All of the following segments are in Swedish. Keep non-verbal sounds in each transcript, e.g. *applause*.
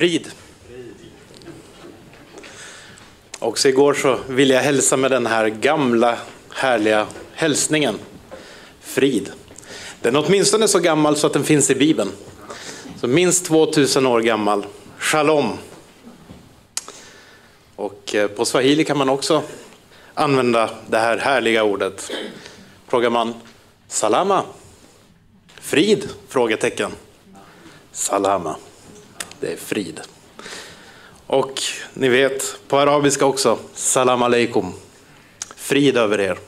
Frid. Också igår så ville jag hälsa med den här gamla härliga hälsningen. Frid. Den är åtminstone så gammal så att den finns i Bibeln. Så minst 2000 år gammal. Shalom. Och eh, på swahili kan man också använda det här härliga ordet. Frågar man salama? Frid? Frågetecken. Salama. Det är frid. Och ni vet, på arabiska också, salam aleikum. Frid över er.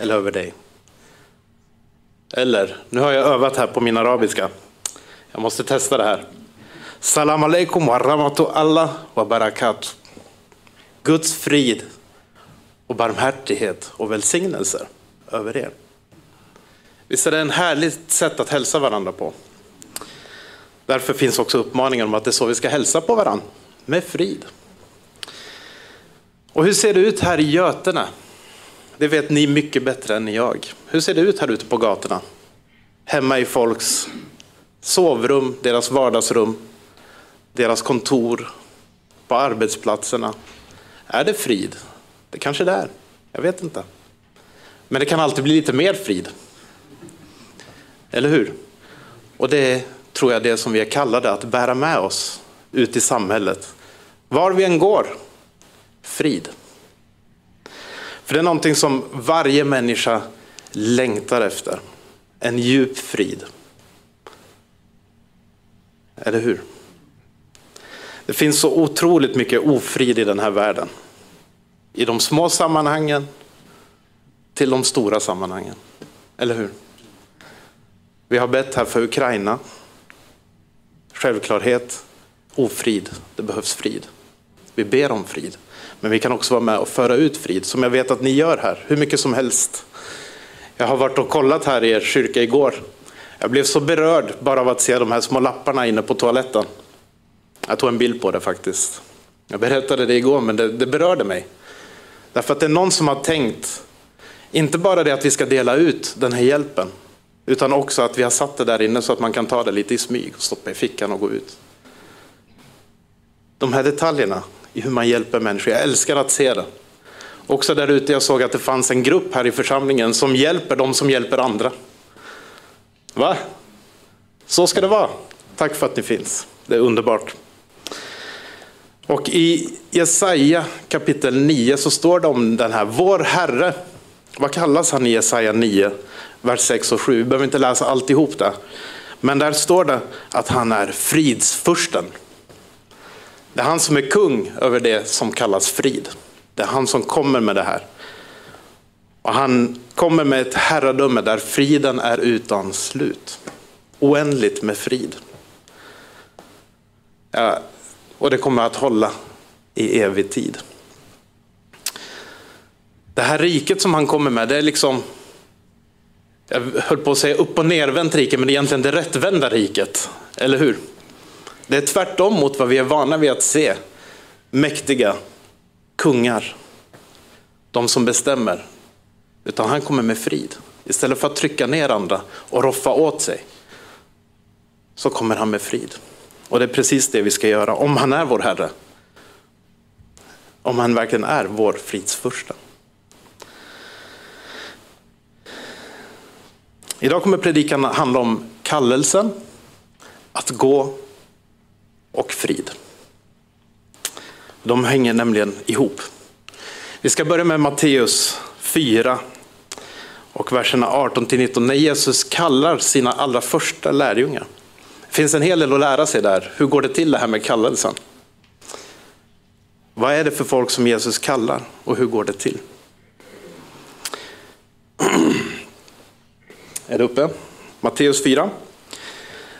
Eller över dig. Eller, nu har jag övat här på min arabiska. Jag måste testa det här. Salam aleikum wa rahmatu Allah wa barakat. Guds frid och barmhärtighet och välsignelser över er. Visst är det en härligt sätt att hälsa varandra på? Därför finns också uppmaningen om att det är så vi ska hälsa på varandra, med frid. Och hur ser det ut här i Götene? Det vet ni mycket bättre än jag. Hur ser det ut här ute på gatorna? Hemma i folks sovrum, deras vardagsrum, deras kontor, på arbetsplatserna. Är det frid? Det kanske det är. Jag vet inte. Men det kan alltid bli lite mer frid. Eller hur? Och det är, tror jag, det som vi är kallade att bära med oss ut i samhället. Var vi än går, frid. För det är någonting som varje människa längtar efter. En djup frid. Eller hur? Det finns så otroligt mycket ofrid i den här världen. I de små sammanhangen till de stora sammanhangen. Eller hur? Vi har bett här för Ukraina. Självklarhet, ofrid, det behövs frid. Vi ber om frid. Men vi kan också vara med och föra ut frid, som jag vet att ni gör här, hur mycket som helst. Jag har varit och kollat här i er kyrka igår. Jag blev så berörd bara av att se de här små lapparna inne på toaletten. Jag tog en bild på det faktiskt. Jag berättade det igår, men det, det berörde mig. Därför att det är någon som har tänkt, inte bara det att vi ska dela ut den här hjälpen, utan också att vi har satt det där inne så att man kan ta det lite i smyg och stoppa i fickan och gå ut. De här detaljerna i hur man hjälper människor, jag älskar att se det. Också där ute jag såg att det fanns en grupp här i församlingen som hjälper de som hjälper andra. Va? Så ska det vara. Tack för att ni finns. Det är underbart. Och i Jesaja kapitel 9 så står det om den här, vår Herre. Vad kallas han i Jesaja 9, vers 6 och 7? Vi behöver inte läsa alltihop det. Men där står det att han är fridsfursten. Det är han som är kung över det som kallas frid. Det är han som kommer med det här. Och han kommer med ett herradöme där friden är utan slut. Oändligt med frid. Ja, och det kommer att hålla i evig tid. Det här riket som han kommer med, det är liksom, jag höll på att säga upp och nervänt rike, men det är egentligen det rättvända riket. Eller hur? Det är tvärtom mot vad vi är vana vid att se. Mäktiga kungar, de som bestämmer. Utan han kommer med frid. Istället för att trycka ner andra och roffa åt sig, så kommer han med frid. Och det är precis det vi ska göra, om han är vår Herre. Om han verkligen är vår fridsfurste. Idag kommer predikan handla om kallelsen, att gå och frid. De hänger nämligen ihop. Vi ska börja med Matteus 4 och verserna 18-19. när Jesus kallar sina allra första lärjungar. Det finns en hel del att lära sig där. Hur går det till det här med kallelsen? Vad är det för folk som Jesus kallar och hur går det till? Är det uppe? Matteus 4.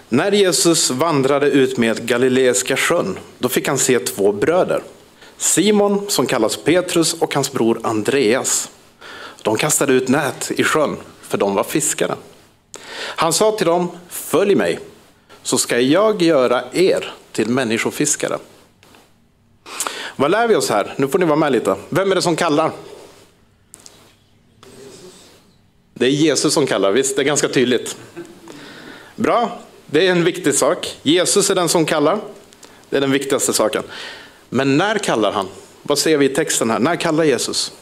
När Jesus vandrade ut med Galileiska sjön, då fick han se två bröder. Simon, som kallas Petrus, och hans bror Andreas. De kastade ut nät i sjön, för de var fiskare. Han sa till dem, följ mig, så ska jag göra er till människofiskare. Vad lär vi oss här? Nu får ni vara med lite. Vem är det som kallar? Det är Jesus som kallar, visst? Det är ganska tydligt. Bra, det är en viktig sak. Jesus är den som kallar. Det är den viktigaste saken. Men när kallar han? Vad ser vi i texten här? När kallar Jesus?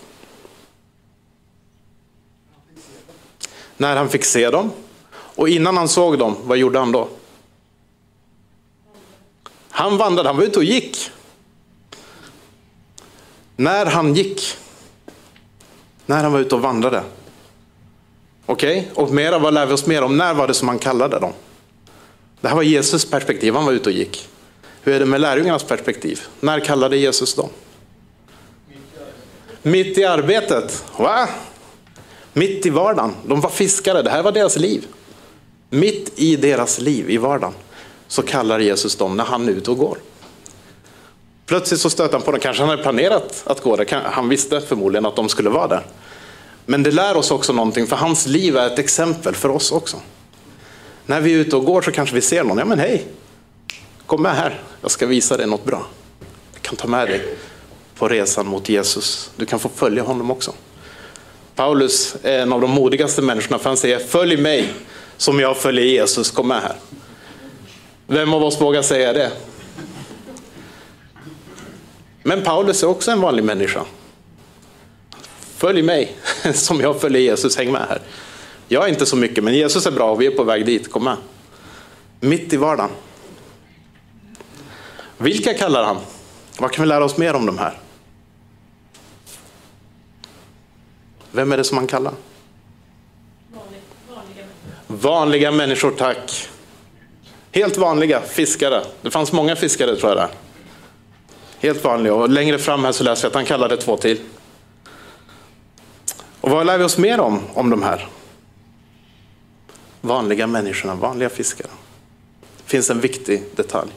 När han fick se dem. Och innan han såg dem, vad gjorde han då? Han vandrade, han var ute och gick. När han gick. När han var ute och vandrade. Okej, okay? och mera, vad lär vi oss mer om? När var det som han kallade dem? Det här var Jesus perspektiv, han var ute och gick. Hur är det med lärjungarnas perspektiv? När kallade Jesus dem? Mitt i arbetet. Va? Mitt i vardagen. De var fiskare, det här var deras liv. Mitt i deras liv, i vardagen, så kallar Jesus dem när han är ute och går. Plötsligt så stöter han på dem, kanske han hade planerat att gå där, han visste förmodligen att de skulle vara där. Men det lär oss också någonting, för hans liv är ett exempel för oss också. När vi är ute och går så kanske vi ser någon, ja men hej, kom med här, jag ska visa dig något bra. Jag kan ta med dig på resan mot Jesus. Du kan få följa honom också. Paulus är en av de modigaste människorna för han säger följ mig som jag följer Jesus, kom med här. Vem av oss vågar säga det? Men Paulus är också en vanlig människa. Följ mig *laughs* som jag följer Jesus, häng med här. Jag är inte så mycket, men Jesus är bra och vi är på väg dit, kom med. Mitt i vardagen. Vilka kallar han? Vad kan vi lära oss mer om de här? Vem är det som han kallar? Vanliga, vanliga människor, tack. Helt vanliga fiskare. Det fanns många fiskare tror jag där. Helt vanliga. Och längre fram här så läser vi att han kallade två till. Och vad lär vi oss mer om, om de här? Vanliga människorna, vanliga fiskare. Det finns en viktig detalj.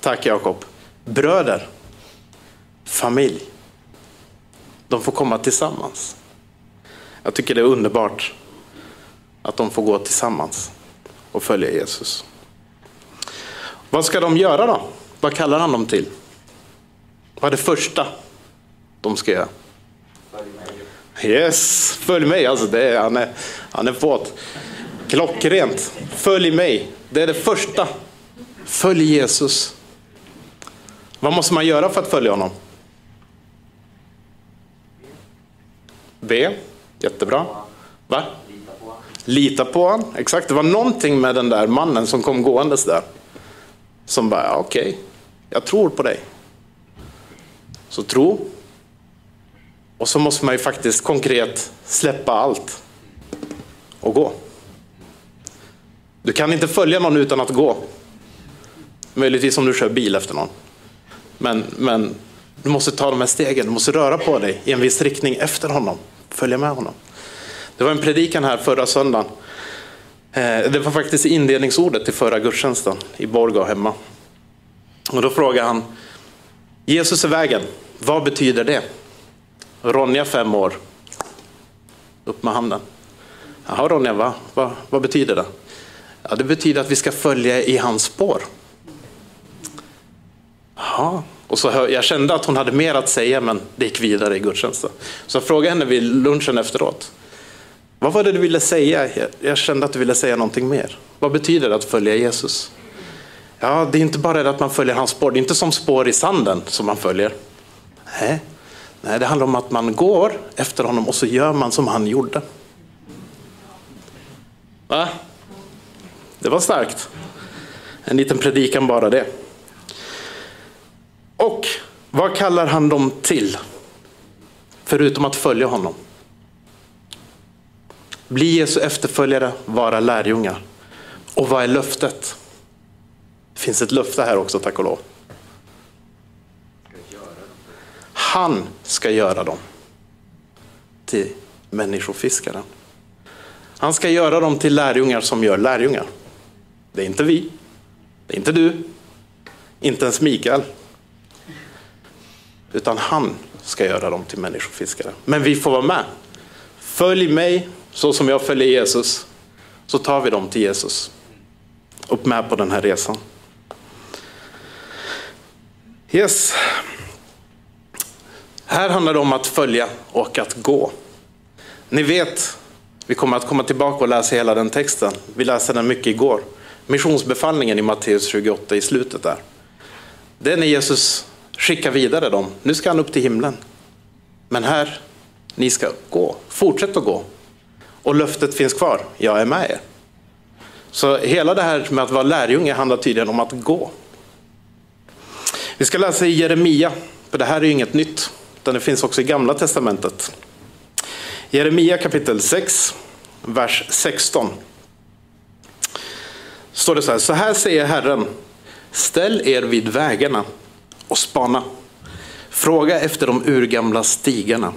Tack Jakob. Bröder familj. De får komma tillsammans. Jag tycker det är underbart att de får gå tillsammans och följa Jesus. Vad ska de göra då? Vad kallar han dem till? Vad är det första de ska göra? Följ mig. Yes, följ mig. Alltså det är, han, är, han är fått. Klockrent. Följ mig. Det är det första. Följ Jesus. Vad måste man göra för att följa honom? B. Jättebra. Va? Lita på honom. Lita på honom. Exakt, det var någonting med den där mannen som kom gåendes där. Som bara, okej, okay. jag tror på dig. Så tro. Och så måste man ju faktiskt konkret släppa allt och gå. Du kan inte följa någon utan att gå. Möjligtvis om du kör bil efter någon. Men, men du måste ta de här stegen, du måste röra på dig i en viss riktning efter honom följa med honom. Det var en predikan här förra söndagen. Eh, det var faktiskt inledningsordet till förra gudstjänsten i Borgå hemma. Och då frågade han, Jesus är vägen, vad betyder det? Ronja fem år, upp med handen. Jaha Ronja, va? Va, vad betyder det? Ja, det betyder att vi ska följa i hans spår. Jaha, och så hör, jag kände att hon hade mer att säga men det gick vidare i gudstjänsten. Så jag frågade henne vid lunchen efteråt. Vad var det du ville säga? Jag kände att du ville säga någonting mer. Vad betyder det att följa Jesus? Ja, det är inte bara det att man följer hans spår. Det är inte som spår i sanden som man följer. Nej, Nej det handlar om att man går efter honom och så gör man som han gjorde. Va? Det var starkt. En liten predikan bara det. Och vad kallar han dem till? Förutom att följa honom. Bli Jesu efterföljare, vara lärjungar. Och vad är löftet? Det finns ett löfte här också, tack och lov. Han ska göra dem till människofiskaren. Han ska göra dem till lärjungar som gör lärjungar. Det är inte vi, det är inte du, inte ens Mikael, utan han ska göra dem till människofiskare. Men vi får vara med. Följ mig så som jag följer Jesus. Så tar vi dem till Jesus. Upp med på den här resan. Yes. Här handlar det om att följa och att gå. Ni vet Vi kommer att komma tillbaka och läsa hela den texten. Vi läste den mycket igår. Missionsbefallningen i Matteus 28 i slutet där. Det är när Jesus skickar vidare dem. Nu ska han upp till himlen. Men här, ni ska gå. Fortsätt att gå. Och löftet finns kvar. Jag är med er. Så hela det här med att vara lärjunge handlar tydligen om att gå. Vi ska läsa i Jeremia, för det här är ju inget nytt, utan det finns också i Gamla Testamentet. Jeremia kapitel 6, vers 16. Står det så här, så här säger Herren, ställ er vid vägarna och spana. Fråga efter de urgamla stigarna.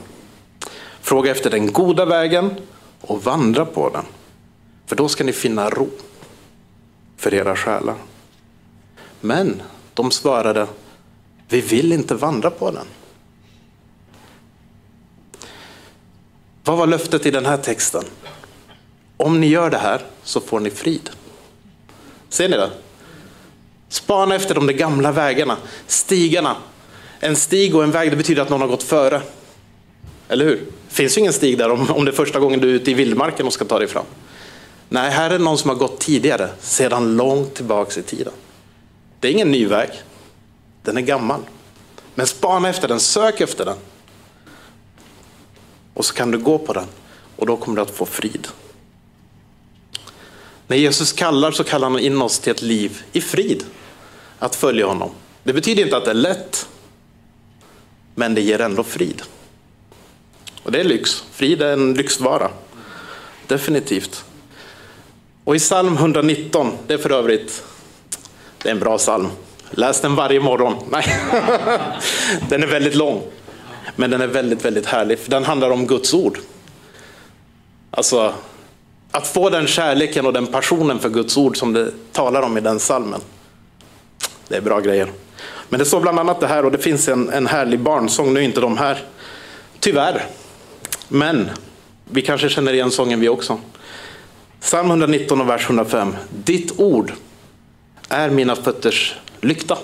Fråga efter den goda vägen och vandra på den. För då ska ni finna ro för era själar. Men de svarade, vi vill inte vandra på den. Vad var löftet i den här texten? Om ni gör det här så får ni frid. Ser ni det? Spana efter de där gamla vägarna, stigarna. En stig och en väg, det betyder att någon har gått före. Eller hur? Det finns ju ingen stig där om, om det är första gången du är ute i vildmarken och ska ta dig fram. Nej, här är någon som har gått tidigare, sedan långt tillbaks i tiden. Det är ingen ny väg. Den är gammal. Men spana efter den, sök efter den. Och så kan du gå på den och då kommer du att få frid. När Jesus kallar så kallar han in oss till ett liv i frid. Att följa honom. Det betyder inte att det är lätt. Men det ger ändå frid. Och det är lyx. Frid är en lyxvara. Definitivt. Och i psalm 119, det är för övrigt det är en bra psalm. Läs den varje morgon. Nej, *laughs* den är väldigt lång. Men den är väldigt, väldigt härlig. För den handlar om Guds ord. Alltså, att få den kärleken och den passionen för Guds ord som det talar om i den salmen. Det är bra grejer. Men det står bland annat det här och det finns en, en härlig barnsång. Nu är inte de här, tyvärr. Men vi kanske känner igen sången vi också. Psalm 119 och vers 105. Ditt ord är mina fötters lykta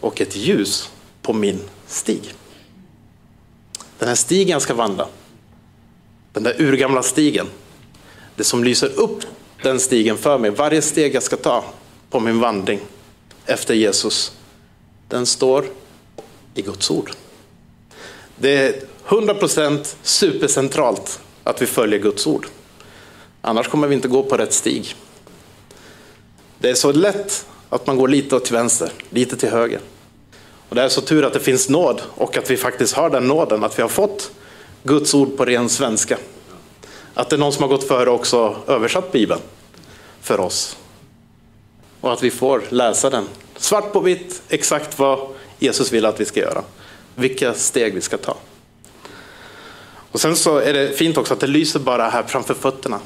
och ett ljus på min stig. Den här stigen jag ska vandra, den där urgamla stigen, det som lyser upp den stigen för mig, varje steg jag ska ta på min vandring efter Jesus, den står i Guds ord. Det är 100% supercentralt att vi följer Guds ord. Annars kommer vi inte gå på rätt stig. Det är så lätt att man går lite till vänster, lite till höger. Och det är så tur att det finns nåd och att vi faktiskt har den nåden, att vi har fått Guds ord på ren svenska. Att det är någon som har gått före och också översatt Bibeln för oss. Och att vi får läsa den svart på vitt, exakt vad Jesus vill att vi ska göra. Vilka steg vi ska ta. Och sen så är det fint också att det lyser bara här framför fötterna.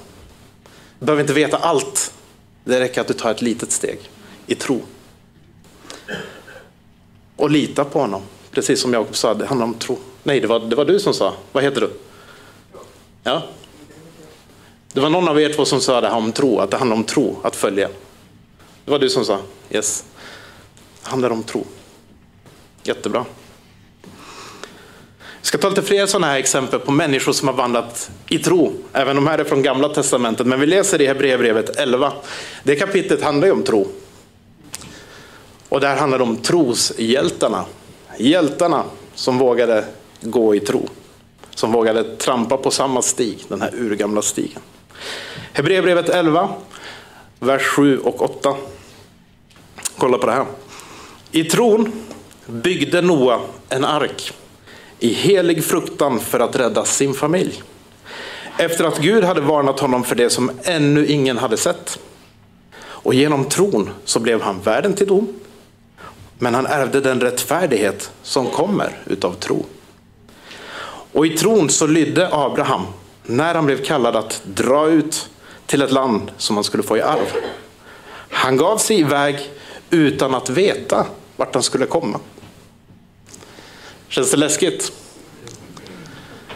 Du behöver inte veta allt. Det räcker att du tar ett litet steg i tro. Och lita på honom. Precis som Jakob sa, det handlar om tro. Nej, det var, det var du som sa. Vad heter du? Ja. Det var någon av er två som sa det här om tro, att det handlar om tro, att följa. Det var du som sa. Yes. Det handlar om tro. Jättebra. Jag ska ta lite fler sådana här exempel på människor som har vandrat i tro. Även de här är från gamla testamentet, men vi läser i Hebreerbrevet 11. Det kapitlet handlar ju om tro. Och där handlar det om troshjältarna. Hjältarna som vågade gå i tro. Som vågade trampa på samma stig, den här urgamla stigen. Hebreerbrevet 11, vers 7 och 8. Kolla på det här. I tron byggde Noa en ark i helig fruktan för att rädda sin familj. Efter att Gud hade varnat honom för det som ännu ingen hade sett. Och genom tron så blev han värden till dom. Men han ärvde den rättfärdighet som kommer utav tro. Och i tron så lydde Abraham när han blev kallad att dra ut till ett land som han skulle få i arv. Han gav sig iväg utan att veta vart han skulle komma. Känns det läskigt?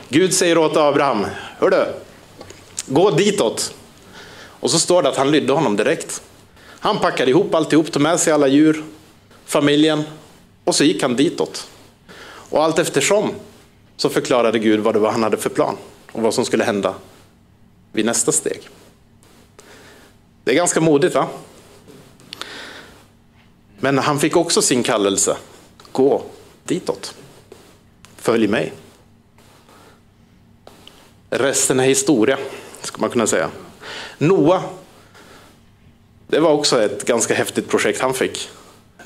Gud säger åt Abraham, hördu, gå ditåt. Och så står det att han lydde honom direkt. Han packade ihop alltihop, tog med sig alla djur, familjen och så gick han ditåt. Och allt eftersom så förklarade Gud vad det var han hade för plan och vad som skulle hända vid nästa steg. Det är ganska modigt va? Men han fick också sin kallelse. Gå ditåt. Följ mig. Resten är historia, skulle man kunna säga. Noa, det var också ett ganska häftigt projekt han fick.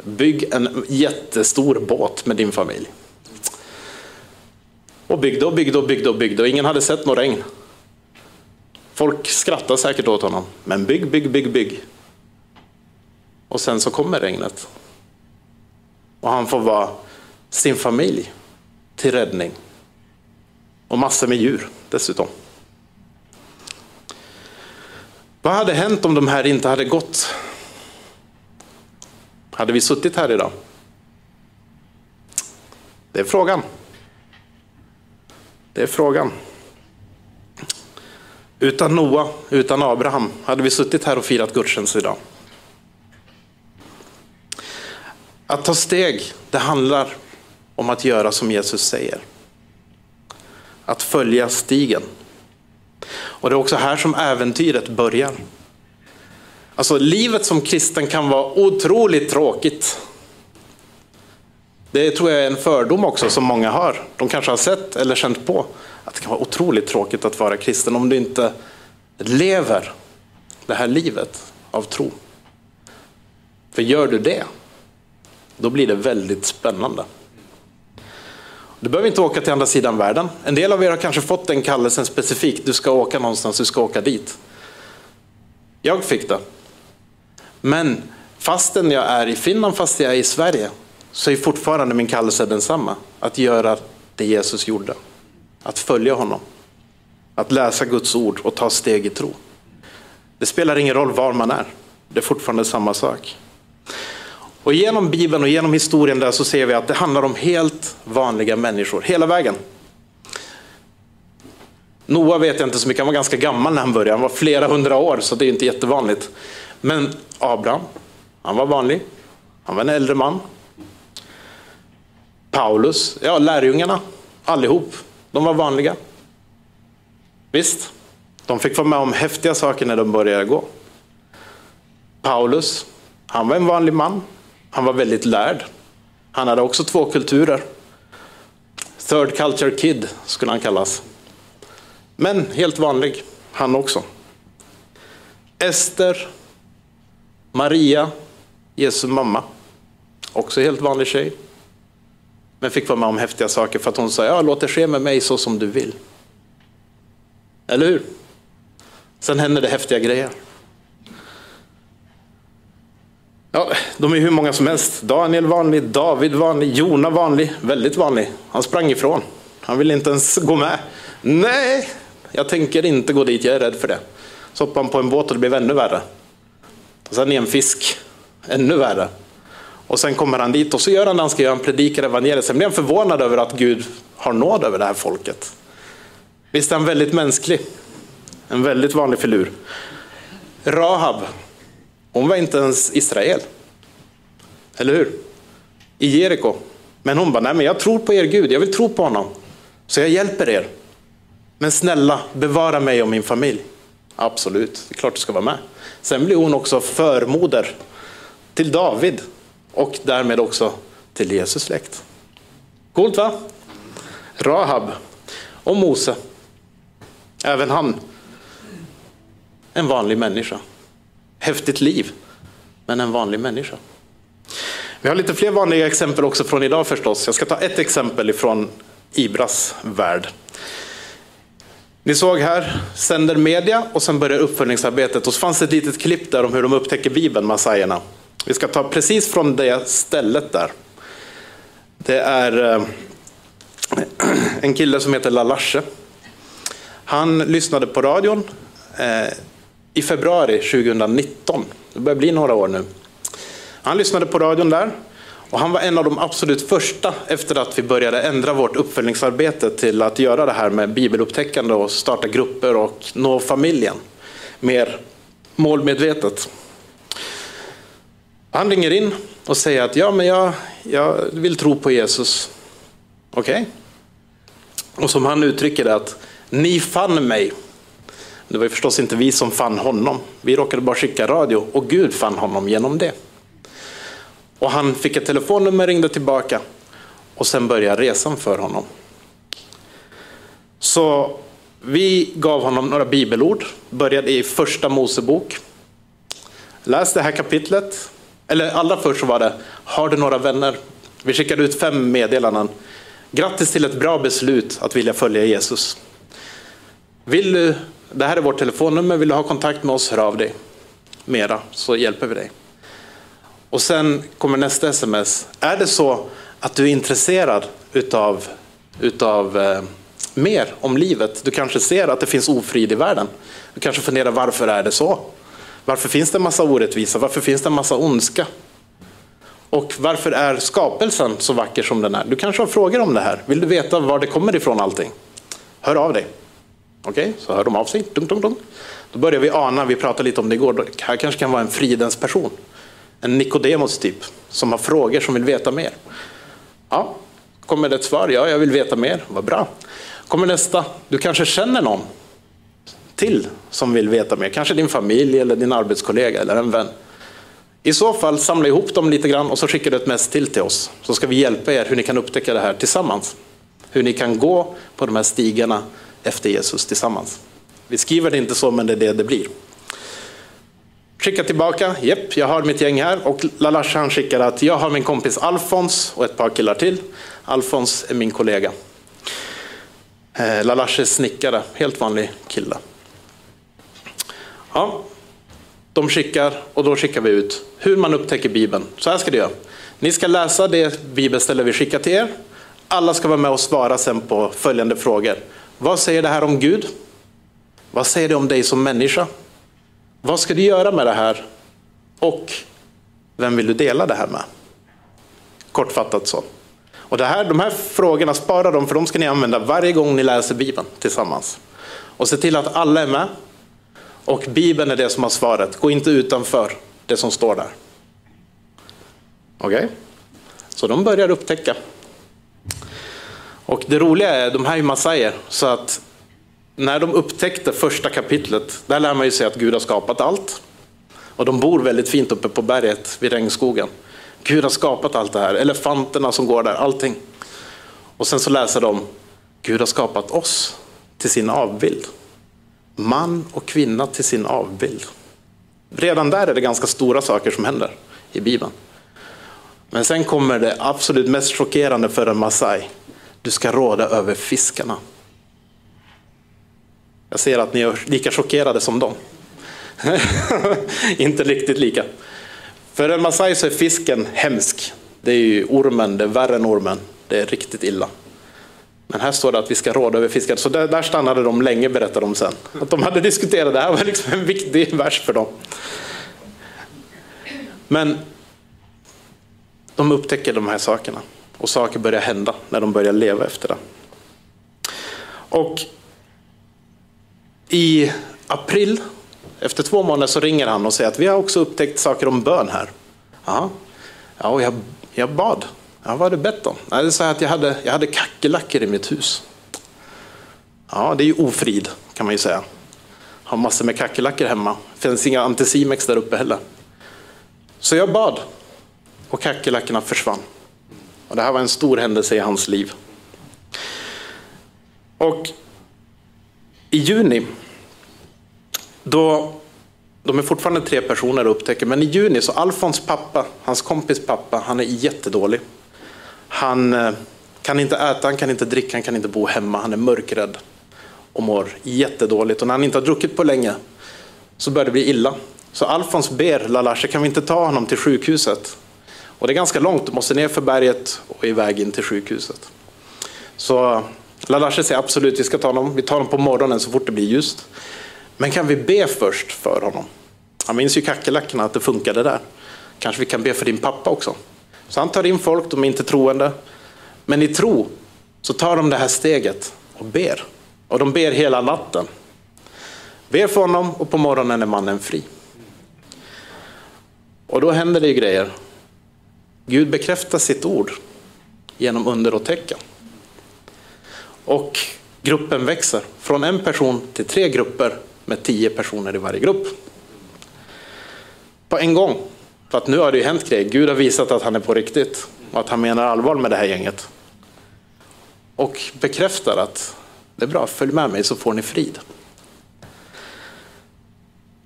Bygg en jättestor båt med din familj. Och byggde och byggde och byggde och byggde och ingen hade sett något regn. Folk skrattade säkert åt honom. Men bygg, bygg, bygg, bygg. Och sen så kommer regnet. Och han får vara sin familj till räddning. Och massor med djur dessutom. Vad hade hänt om de här inte hade gått? Hade vi suttit här idag? Det är frågan. Det är frågan. Utan Noa, utan Abraham, hade vi suttit här och firat gudstjänst idag? Att ta steg, det handlar om att göra som Jesus säger. Att följa stigen. Och det är också här som äventyret börjar. Alltså livet som kristen kan vara otroligt tråkigt. Det tror jag är en fördom också som många har. De kanske har sett eller känt på att det kan vara otroligt tråkigt att vara kristen om du inte lever det här livet av tro. För gör du det, då blir det väldigt spännande. Du behöver inte åka till andra sidan världen. En del av er har kanske fått den kallelsen specifikt. Du ska åka någonstans, du ska åka dit. Jag fick det. Men fastän jag är i Finland, fast jag är i Sverige, så är fortfarande min kallelse densamma. Att göra det Jesus gjorde. Att följa honom. Att läsa Guds ord och ta steg i tro. Det spelar ingen roll var man är. Det är fortfarande samma sak. Och genom Bibeln och genom historien där så ser vi att det handlar om helt vanliga människor, hela vägen. Noa vet jag inte så mycket, han var ganska gammal när han började, han var flera hundra år så det är inte jättevanligt. Men Abraham, han var vanlig, han var en äldre man. Paulus, ja lärjungarna, allihop, de var vanliga. Visst, de fick vara med om häftiga saker när de började gå. Paulus, han var en vanlig man, han var väldigt lärd. Han hade också två kulturer. Third culture kid skulle han kallas. Men helt vanlig, han också. Ester, Maria, Jesu mamma. Också helt vanlig tjej. Men fick vara med om häftiga saker för att hon sa, ja låt det ske med mig så som du vill. Eller hur? Sen händer det häftiga grejer. Ja, de är hur många som helst. Daniel vanlig, David vanlig, Jona vanlig, väldigt vanlig. Han sprang ifrån. Han ville inte ens gå med. Nej, jag tänker inte gå dit, jag är rädd för det. Så hoppade han på en båt och det blev ännu värre. Och sen är en fisk, ännu värre. Och sen kommer han dit och så gör han det han ska göra, han predikar evangeliet. Sen blir han förvånad över att Gud har nåd över det här folket. Visst är han väldigt mänsklig. En väldigt vanlig filur. Rahab, hon var inte ens Israel. Eller hur? I Jeriko. Men hon bara, nej men jag tror på er Gud, jag vill tro på honom. Så jag hjälper er. Men snälla, bevara mig och min familj. Absolut, det är klart du ska vara med. Sen blir hon också förmoder till David och därmed också till Jesus släkt. Coolt va? Rahab och Mose. Även han. En vanlig människa. Häftigt liv, men en vanlig människa. Vi har lite fler vanliga exempel också från idag förstås. Jag ska ta ett exempel ifrån Ibras värld. Ni såg här, sänder media och sen börjar uppföljningsarbetet. Och så fanns det ett litet klipp där om hur de upptäcker Bibeln, massajerna. Vi ska ta precis från det stället där. Det är eh, en kille som heter Lalasche. Han lyssnade på radion eh, i februari 2019. Det börjar bli några år nu. Han lyssnade på radion där och han var en av de absolut första efter att vi började ändra vårt uppföljningsarbete till att göra det här med bibelupptäckande och starta grupper och nå familjen mer målmedvetet. Han ringer in och säger att ja, men jag, jag vill tro på Jesus. Okej? Okay. Och som han uttrycker det att ni fann mig Det var ju förstås inte vi som fann honom. Vi råkade bara skicka radio och Gud fann honom genom det. Och han fick ett telefonnummer, ringde tillbaka och sen började resan för honom. Så vi gav honom några bibelord, började i första Mosebok. Läs det här kapitlet. Eller allra först så var det, har du några vänner? Vi skickade ut fem meddelanden. Grattis till ett bra beslut att vilja följa Jesus. Vill du, det här är vårt telefonnummer, vill du ha kontakt med oss, hör av dig. Mera, så hjälper vi dig. Och sen kommer nästa sms. Är det så att du är intresserad utav, utav eh, mer om livet. Du kanske ser att det finns ofrid i världen. Du kanske funderar varför är det så? Varför finns det en massa orättvisa? Varför finns det en massa ondska? Och varför är skapelsen så vacker som den är? Du kanske har frågor om det här. Vill du veta var det kommer ifrån allting? Hör av dig. Okej, okay, så hör de av sig. Dunk, dunk, dunk. Då börjar vi ana, vi pratade lite om det igår, det här kanske kan vara en fridens person. En Nikodemos typ, som har frågor som vill veta mer. Ja, kommer det ett svar? Ja, jag vill veta mer. Vad bra kommer nästa. Du kanske känner någon till som vill veta mer. Kanske din familj eller din arbetskollega eller en vän. I så fall samla ihop dem lite grann och så skickar du ett mess till till oss. Så ska vi hjälpa er hur ni kan upptäcka det här tillsammans. Hur ni kan gå på de här stigarna efter Jesus tillsammans. Vi skriver det inte så, men det är det det blir. Skicka tillbaka, jepp, jag har mitt gäng här. Och Lalash han skickar att jag har min kompis Alfons och ett par killar till. Alfons är min kollega. Eh, är snickare, helt vanlig kille. Ja, de skickar och då skickar vi ut hur man upptäcker Bibeln. Så här ska det göra. Ni ska läsa det bibelställe vi skickar till er. Alla ska vara med och svara sen på följande frågor. Vad säger det här om Gud? Vad säger det om dig som människa? Vad ska du göra med det här? Och vem vill du dela det här med? Kortfattat så. Och det här, de här frågorna, spara dem för de ska ni använda varje gång ni läser Bibeln tillsammans. Och se till att alla är med. Och Bibeln är det som har svaret. Gå inte utanför det som står där. Okej? Okay? Så de börjar upptäcka. Och det roliga är, de här är massajer, så att när de upptäckte första kapitlet, där lär man ju sig att Gud har skapat allt. Och de bor väldigt fint uppe på berget vid regnskogen. Gud har skapat allt det här, elefanterna som går där, allting. Och sen så läser de, Gud har skapat oss till sin avbild. Man och kvinna till sin avbild. Redan där är det ganska stora saker som händer i Bibeln. Men sen kommer det absolut mest chockerande för en Masai. Du ska råda över fiskarna. Jag ser att ni är lika chockerade som dem. *laughs* Inte riktigt lika. För en masai så är fisken hemsk. Det är ju ormen, det är värre än ormen. Det är riktigt illa. Men här står det att vi ska råda över fisken. Så där, där stannade de länge, berättar de sen. Att de hade diskuterat, det här var liksom en viktig vers för dem. Men de upptäcker de här sakerna. Och saker börjar hända när de börjar leva efter det. Och i april efter två månader så ringer han och säger att vi har också upptäckt saker om bön här. Ja, ja och jag, jag bad. Ja, vad har du bett om? Nej, det är så att jag hade, jag hade kackerlackor i mitt hus. Ja, det är ju ofrid kan man ju säga. Har massor med kackerlackor hemma. Finns inga anticimex där uppe heller. Så jag bad och kackerlackorna försvann. Och det här var en stor händelse i hans liv. Och i juni då, de är fortfarande tre personer och upptäcker, men i juni så Alfons pappa, hans kompis pappa, han är jättedålig. Han eh, kan inte äta, han kan inte dricka, han kan inte bo hemma, han är mörkrädd och mår jättedåligt. Och när han inte har druckit på länge så börjar det bli illa. Så Alfons ber Lalashe, kan vi inte ta honom till sjukhuset? Och det är ganska långt, du måste ner för berget och iväg in till sjukhuset. Så Lalashe säger absolut, vi ska ta honom. Vi tar honom på morgonen så fort det blir ljust. Men kan vi be först för honom? Han minns ju kackerlackorna, att det funkade där. Kanske vi kan be för din pappa också. Så han tar in folk, de är inte troende. Men i tro så tar de det här steget och ber. Och de ber hela natten. Ber för honom och på morgonen är mannen fri. Och då händer det ju grejer. Gud bekräftar sitt ord genom under och tecken. Och gruppen växer från en person till tre grupper med tio personer i varje grupp. På en gång. För att nu har det ju hänt grejer. Gud har visat att han är på riktigt och att han menar allvar med det här gänget. Och bekräftar att det är bra, följ med mig så får ni frid.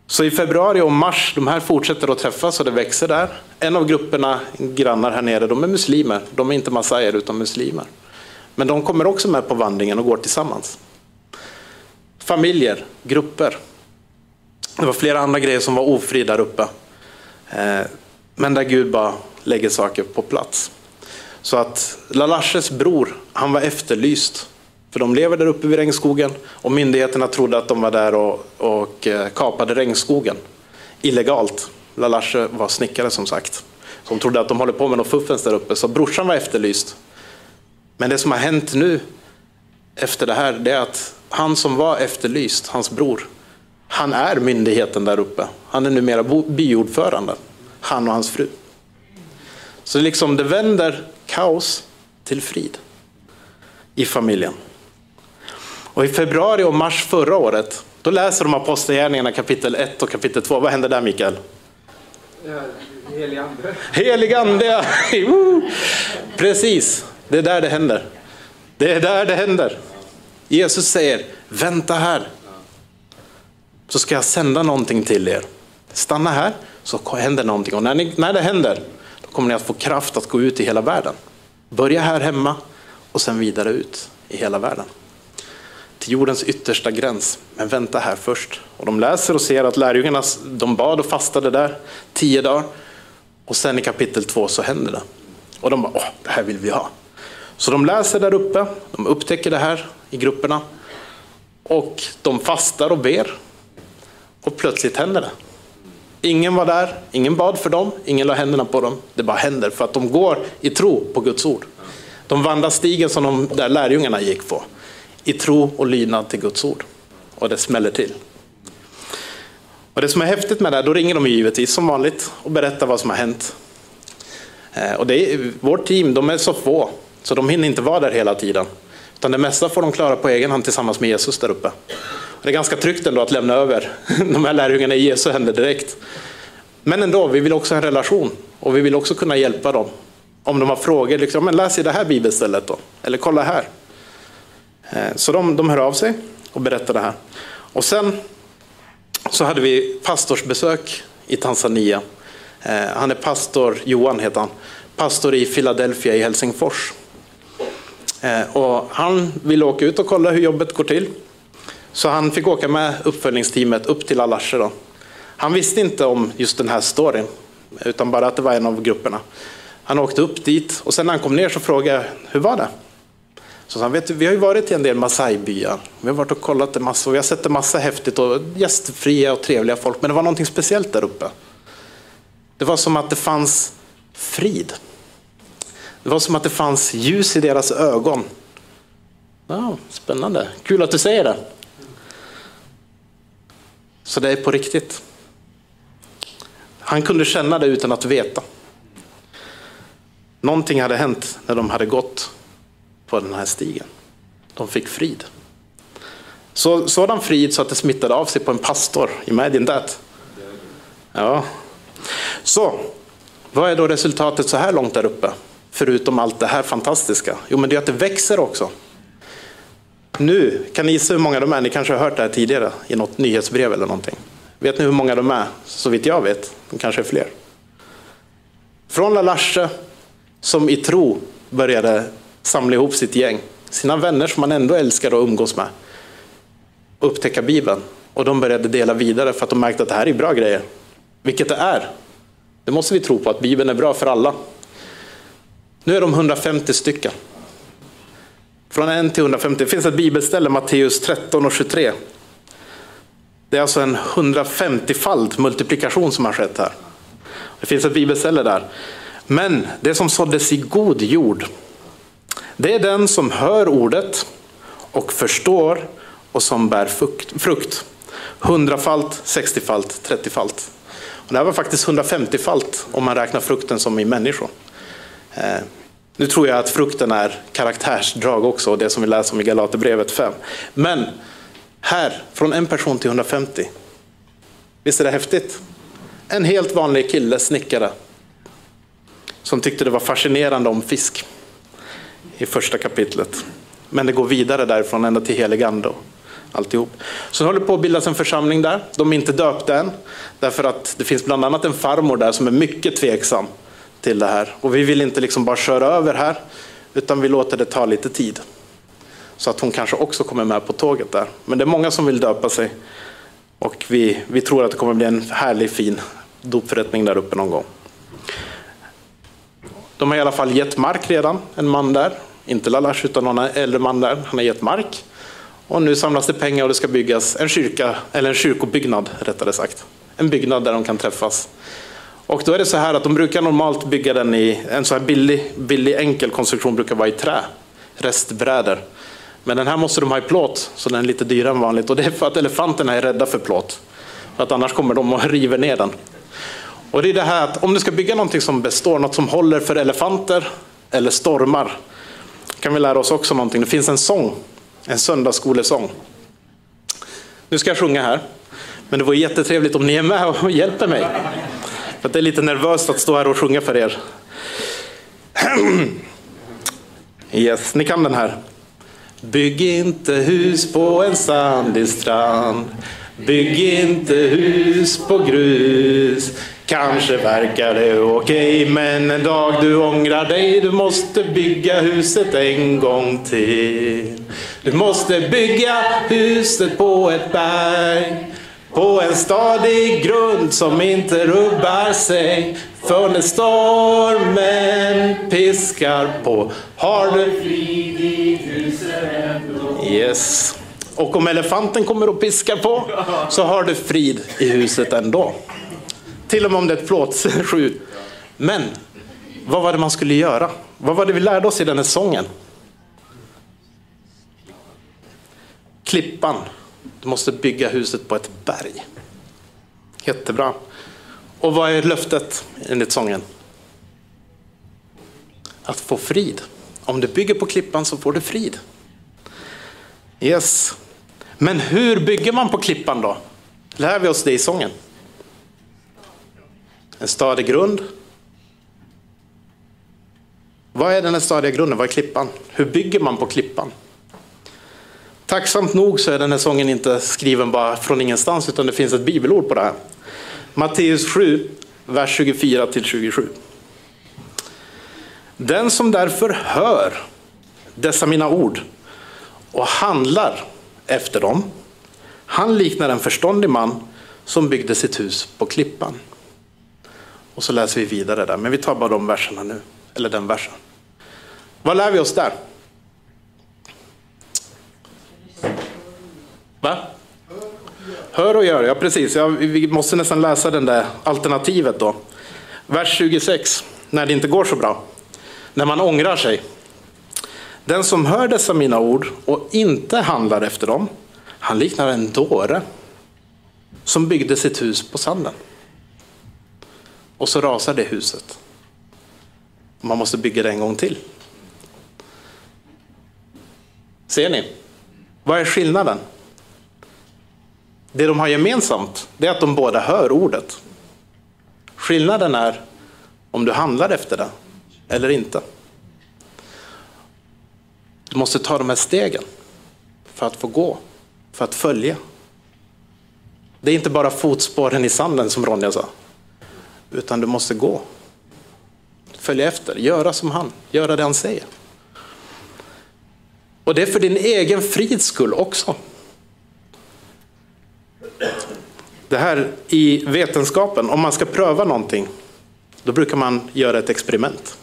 Så i februari och mars, de här fortsätter att träffas och det växer där. En av grupperna, grannar här nere, de är muslimer. De är inte massajer utan muslimer. Men de kommer också med på vandringen och går tillsammans. Familjer, grupper. Det var flera andra grejer som var ofri där uppe. Eh, men där Gud bara lägger saker på plats. Så att Lalashes bror, han var efterlyst. För de lever där uppe vid regnskogen och myndigheterna trodde att de var där och, och eh, kapade regnskogen illegalt. Lalashe var snickare som sagt. De trodde att de håller på med något fuffens där uppe, så brorsan var efterlyst. Men det som har hänt nu efter det här, det är att han som var efterlyst, hans bror, han är myndigheten där uppe. Han är numera byordförande, han och hans fru. Så liksom det vänder kaos till frid i familjen. Och i februari och mars förra året, då läser de Apostlagärningarna kapitel 1 och kapitel 2. Vad hände där Mikael? helig ande. Helig ande. *laughs* Precis, det är där det händer. Det är där det händer. Jesus säger, vänta här. Så ska jag sända någonting till er. Stanna här, så händer någonting. Och när, ni, när det händer, då kommer ni att få kraft att gå ut i hela världen. Börja här hemma och sen vidare ut i hela världen. Till jordens yttersta gräns. Men vänta här först. Och de läser och ser att lärjungarna de bad och fastade där tio dagar. Och sen i kapitel två så händer det. Och de bara, åh, det här vill vi ha. Så de läser där uppe, de upptäcker det här i grupperna. Och de fastar och ber. Och plötsligt händer det. Ingen var där, ingen bad för dem, ingen la händerna på dem. Det bara händer för att de går i tro på Guds ord. De vandrar stigen som de där lärjungarna gick på. I tro och lydnad till Guds ord. Och det smäller till. Och det som är häftigt med det här, då ringer de givetvis som vanligt och berättar vad som har hänt. Eh, och det är, vårt team, de är så få, så de hinner inte vara där hela tiden. Utan det mesta får de klara på egen hand tillsammans med Jesus där uppe. Och det är ganska tryggt ändå att lämna över *laughs* de här lärjungarna i Jesu händer direkt. Men ändå, vi vill också ha en relation och vi vill också kunna hjälpa dem. Om de har frågor, liksom, men läs i det här bibelstället då, eller kolla här. Eh, så de, de hör av sig och berättar det här. Och sen så hade vi pastorsbesök i Tanzania. Eh, han är pastor, Johan heter han, pastor i Philadelphia i Helsingfors. Eh, och han ville åka ut och kolla hur jobbet går till. Så han fick åka med uppföljningsteamet upp till Alashe. Han visste inte om just den här storyn, utan bara att det var en av grupperna. Han åkte upp dit och sen när han kom ner så frågade jag, hur var det? Så han, vet du, vi har ju varit i en del Masai-byar. Vi har varit och kollat en massa och vi har sett en massa häftigt och gästfria och trevliga folk. Men det var någonting speciellt där uppe. Det var som att det fanns frid. Det var som att det fanns ljus i deras ögon. Ja, spännande, kul att du säger det. Så det är på riktigt. Han kunde känna det utan att veta. Någonting hade hänt när de hade gått på den här stigen. De fick frid. Så, sådan frid så att det smittade av sig på en pastor. Imagine that. Ja. Så, vad är då resultatet så här långt där uppe? Förutom allt det här fantastiska. Jo, men det är att det växer också. Nu, kan ni gissa hur många de är? Ni kanske har hört det här tidigare i något nyhetsbrev eller någonting. Vet ni hur många de är? Så vitt jag vet. De kanske är fler. Från Lalashe, som i tro började samla ihop sitt gäng, sina vänner som man ändå älskar att umgås med, upptäcka Bibeln. Och de började dela vidare för att de märkte att det här är bra grejer. Vilket det är. Det måste vi tro på, att Bibeln är bra för alla. Nu är de 150 stycken. Från 1 till 150. Det finns ett bibelställe, Matteus 13 och 23. Det är alltså en 150-fald multiplikation som har skett här. Det finns ett bibelställe där. Men det som såddes i god jord, det är den som hör ordet och förstår och som bär frukt. Hundrafalt, sextiofalt, trettiofalt. Och det här var faktiskt 150-falt om man räknar frukten som i människor. Eh, nu tror jag att frukten är karaktärsdrag också, det som vi läser om i Galaterbrevet 5. Men Här, från en person till 150. Visst är det häftigt? En helt vanlig kille, snickare, som tyckte det var fascinerande om fisk i första kapitlet. Men det går vidare därifrån ända till helig ande alltihop. Så det håller på att bildas en församling där. De är inte döpta än, därför att det finns bland annat en farmor där som är mycket tveksam till det här. Och vi vill inte liksom bara köra över här, utan vi låter det ta lite tid. Så att hon kanske också kommer med på tåget där. Men det är många som vill döpa sig. Och vi, vi tror att det kommer bli en härlig fin dopförrättning där uppe någon gång. De har i alla fall gett mark redan, en man där. Inte Lalash utan någon äldre man där. Han har gett mark. Och nu samlas det pengar och det ska byggas en kyrka, eller en kyrkobyggnad rättare sagt. En byggnad där de kan träffas. Och då är det så här att de brukar normalt bygga den i, en så här billig, billig enkel konstruktion brukar vara i trä, restbrädor. Men den här måste de ha i plåt, så den är lite dyrare än vanligt. Och det är för att elefanterna är rädda för plåt. För att annars kommer de och *laughs* river ner den. Och det är det här att om du ska bygga någonting som består, något som håller för elefanter eller stormar, kan vi lära oss också någonting. Det finns en sång, en söndagsskolesång. Nu ska jag sjunga här, men det vore jättetrevligt om ni är med och hjälper mig. För det är lite nervöst att stå här och sjunga för er. *clears throat* Yes, ni kan den här. Bygg inte hus på en sandig strand. Bygg inte hus på grus. Kanske verkar det okej, okay, men en dag du ångrar dig. Du måste bygga huset en gång till. Du måste bygga huset på ett berg. På en stadig grund som inte rubbar sig. För när stormen piskar på har du frid i huset ändå. Yes. Och om elefanten kommer och piskar på så har du frid i huset ändå. Till och med om det är ett plåtskjut. Men vad var det man skulle göra? Vad var det vi lärde oss i den här sången? Klippan. Du måste bygga huset på ett berg. Jättebra. Och vad är löftet enligt sången? Att få frid. Om du bygger på klippan så får du frid. Yes. Men hur bygger man på klippan då? Lär vi oss det i sången? En stadig grund. Vad är den här stadiga grunden? Vad är klippan? Hur bygger man på klippan? Tacksamt nog så är den här sången inte skriven bara från ingenstans utan det finns ett bibelord på det här. Matteus 7, vers 24 till 27. Den som därför hör dessa mina ord och handlar efter dem, han liknar en förståndig man som byggde sitt hus på klippan. Och så läser vi vidare där, men vi tar bara de verserna nu, eller den versen. Vad lär vi oss där? Va? Hör och gör, ja precis. Ja, vi måste nästan läsa den där alternativet då. Vers 26, när det inte går så bra. När man ångrar sig. Den som hör dessa mina ord och inte handlar efter dem, han liknar en dåre som byggde sitt hus på sanden. Och så rasar det huset. Man måste bygga det en gång till. Ser ni? Vad är skillnaden? Det de har gemensamt det är att de båda hör ordet. Skillnaden är om du handlar efter det eller inte. Du måste ta de här stegen för att få gå, för att följa. Det är inte bara fotspåren i sanden som Ronja sa, utan du måste gå. Följa efter, göra som han, göra det han säger. Och det är för din egen frids skull också. Det här i vetenskapen, om man ska pröva någonting, då brukar man göra ett experiment.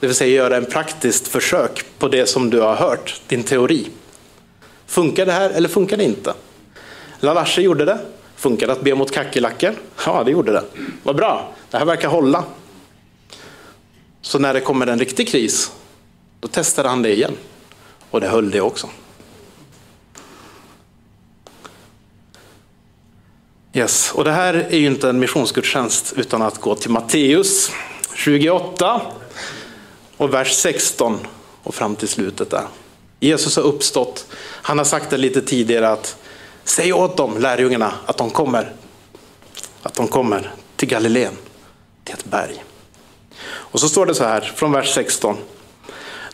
Det vill säga göra en praktiskt försök på det som du har hört, din teori. Funkar det här eller funkar det inte? Lalashe gjorde det. Funkar det att be mot kackerlackor? Ja, det gjorde det. Vad bra, det här verkar hålla. Så när det kommer en riktig kris, då testade han det igen. Och det höll det också. Yes. Och det här är ju inte en missionsgudstjänst utan att gå till Matteus 28 och vers 16 och fram till slutet där. Jesus har uppstått. Han har sagt det lite tidigare att Säg åt dem, lärjungarna, att de kommer, att de kommer till Galileen, till ett berg. Och så står det så här från vers 16.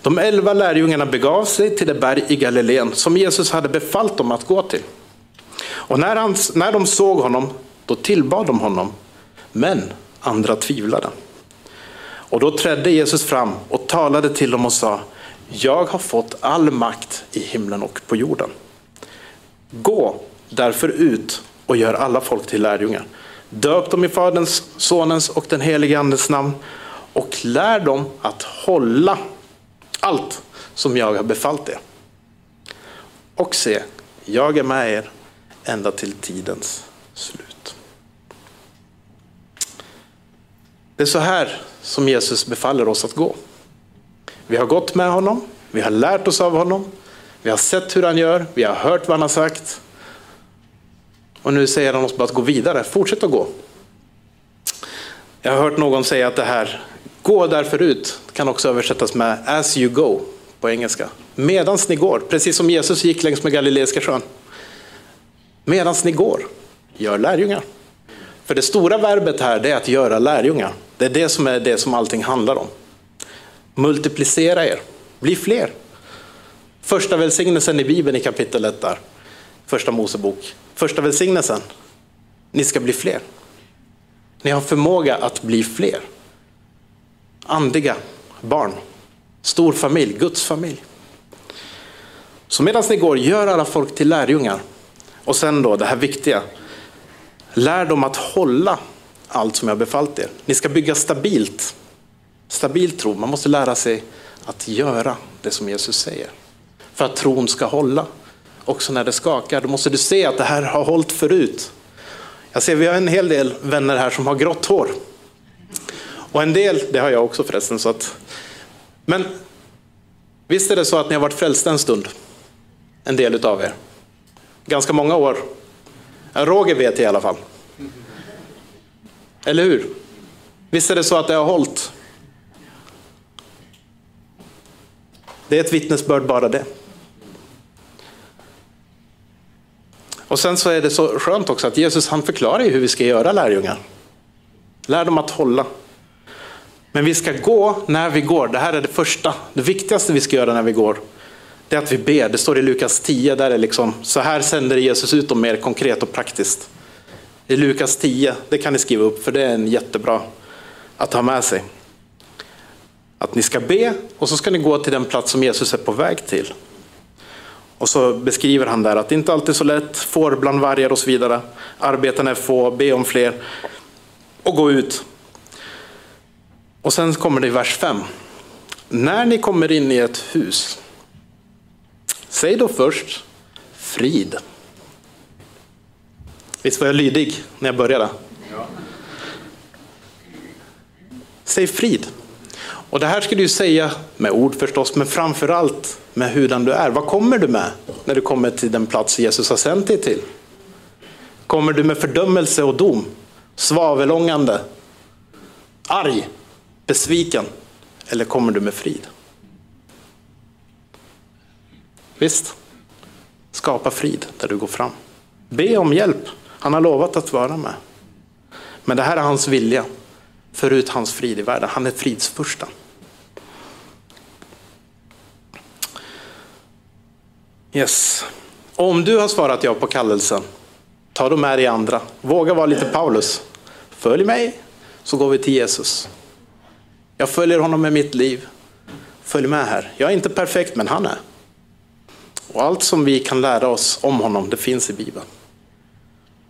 De elva lärjungarna begav sig till det berg i Galileen som Jesus hade befallt dem att gå till. Och när, han, när de såg honom, då tillbad de honom. Men andra tvivlade. Och då trädde Jesus fram och talade till dem och sa, jag har fått all makt i himlen och på jorden. Gå därför ut och gör alla folk till lärjungar. Döp dem i Faderns, Sonens och den helige Andens namn och lär dem att hålla allt som jag har befallt er. Och se, jag är med er ända till tidens slut. Det är så här som Jesus befaller oss att gå. Vi har gått med honom, vi har lärt oss av honom, vi har sett hur han gör, vi har hört vad han har sagt. Och nu säger han oss bara att gå vidare, fortsätt att gå. Jag har hört någon säga att det här, gå därför ut, kan också översättas med as you go på engelska. Medans ni går, precis som Jesus gick längs med Galileiska sjön. Medans ni går, gör lärjungar. För det stora verbet här det är att göra lärjungar. Det är det som är det som allting handlar om. Multiplicera er, bli fler. Första välsignelsen i Bibeln i kapitel 1 där, första Mosebok. Första välsignelsen, ni ska bli fler. Ni har förmåga att bli fler. Andliga barn, stor familj, Guds familj. Så medan ni går, gör alla folk till lärjungar. Och sen då det här viktiga, lär dem att hålla allt som jag befallt er. Ni ska bygga stabilt. Stabil tro, man måste lära sig att göra det som Jesus säger. För att tron ska hålla. Också när det skakar, då måste du se att det här har hållit förut. Jag ser vi har en hel del vänner här som har grått hår. Och en del, det har jag också förresten. Så att, men visst är det så att ni har varit frälsta en stund? En del utav er. Ganska många år. Roger vet i alla fall. Eller hur? Visst är det så att det har hållit? Det är ett vittnesbörd bara det. Och sen så är det så skönt också att Jesus han förklarar hur vi ska göra lärjungar. Lär dem att hålla. Men vi ska gå när vi går. Det här är det första, det viktigaste vi ska göra när vi går. Det är att vi ber. Det står i Lukas 10, där det liksom, så här sänder Jesus ut dem mer konkret och praktiskt. I Lukas 10, det kan ni skriva upp för det är en jättebra att ha med sig. Att ni ska be och så ska ni gå till den plats som Jesus är på väg till. Och så beskriver han där att det inte alltid är så lätt, får bland vargar och så vidare. Arbeten är få, be om fler och gå ut. Och sen kommer det i vers 5. När ni kommer in i ett hus, säg då först frid. Visst var jag lydig när jag började? Ja. Säg frid. Och det här ska du säga med ord förstås, men framförallt med hurdan du är. Vad kommer du med när du kommer till den plats Jesus har sänt dig till? Kommer du med fördömelse och dom? Svavelångande? Arg? Besviken? Eller kommer du med frid? Visst? Skapa frid där du går fram. Be om hjälp. Han har lovat att vara med. Men det här är hans vilja. Förut hans frid i världen. Han är fridsfursten. Yes. Om du har svarat ja på kallelsen, ta då med dig andra. Våga vara lite Paulus. Följ mig, så går vi till Jesus. Jag följer honom med mitt liv. Följ med här. Jag är inte perfekt, men han är. Och allt som vi kan lära oss om honom, det finns i Bibeln.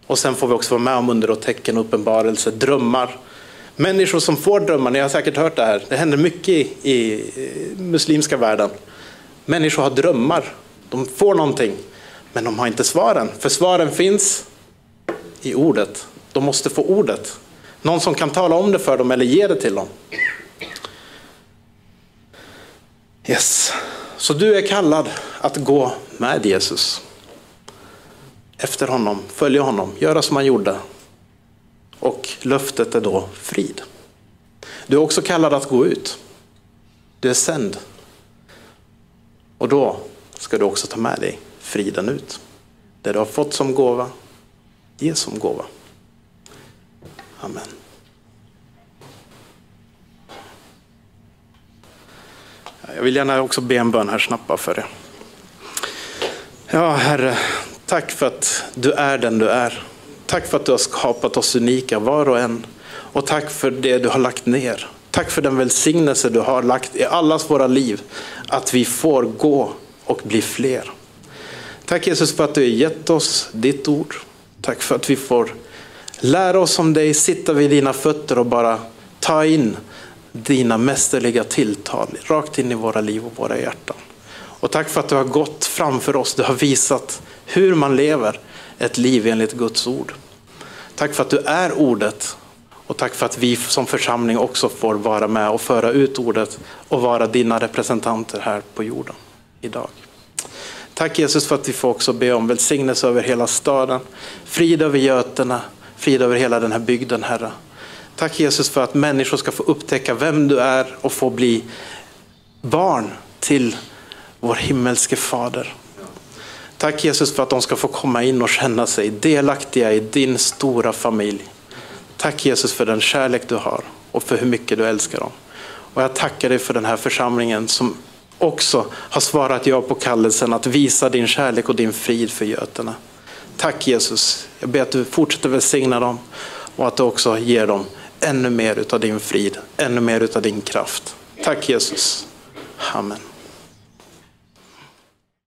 Och sen får vi också vara med om under och tecken, uppenbarelse, drömmar. Människor som får drömmar, ni har säkert hört det här, det händer mycket i, i muslimska världen. Människor har drömmar de får någonting, men de har inte svaren. För svaren finns i ordet. De måste få ordet. Någon som kan tala om det för dem eller ge det till dem. Yes. Så du är kallad att gå med Jesus. Efter honom, följa honom, göra som han gjorde. Och löftet är då frid. Du är också kallad att gå ut. Du är sänd. Och då ska du också ta med dig friden ut. Det du har fått som gåva, ge som gåva. Amen. Jag vill gärna också be en bön här snabbt för det. Ja, Herre, tack för att du är den du är. Tack för att du har skapat oss unika var och en. Och tack för det du har lagt ner. Tack för den välsignelse du har lagt i allas våra liv. Att vi får gå och bli fler. Tack Jesus för att du har gett oss ditt ord. Tack för att vi får lära oss om dig, sitta vid dina fötter och bara ta in dina mästerliga tilltal rakt in i våra liv och våra hjärtan. Och tack för att du har gått framför oss. Du har visat hur man lever ett liv enligt Guds ord. Tack för att du är ordet och tack för att vi som församling också får vara med och föra ut ordet och vara dina representanter här på jorden idag. Tack Jesus för att vi får också be om välsignelse över hela staden, frid över Götene, frid över hela den här bygden Herre. Tack Jesus för att människor ska få upptäcka vem du är och få bli barn till vår himmelske fader. Tack Jesus för att de ska få komma in och känna sig delaktiga i din stora familj. Tack Jesus för den kärlek du har och för hur mycket du älskar dem. Och jag tackar dig för den här församlingen som också har svarat ja på kallelsen att visa din kärlek och din frid för göterna. Tack Jesus. Jag ber att du fortsätter välsigna dem och att du också ger dem ännu mer utav din frid, ännu mer utav din kraft. Tack Jesus. Amen.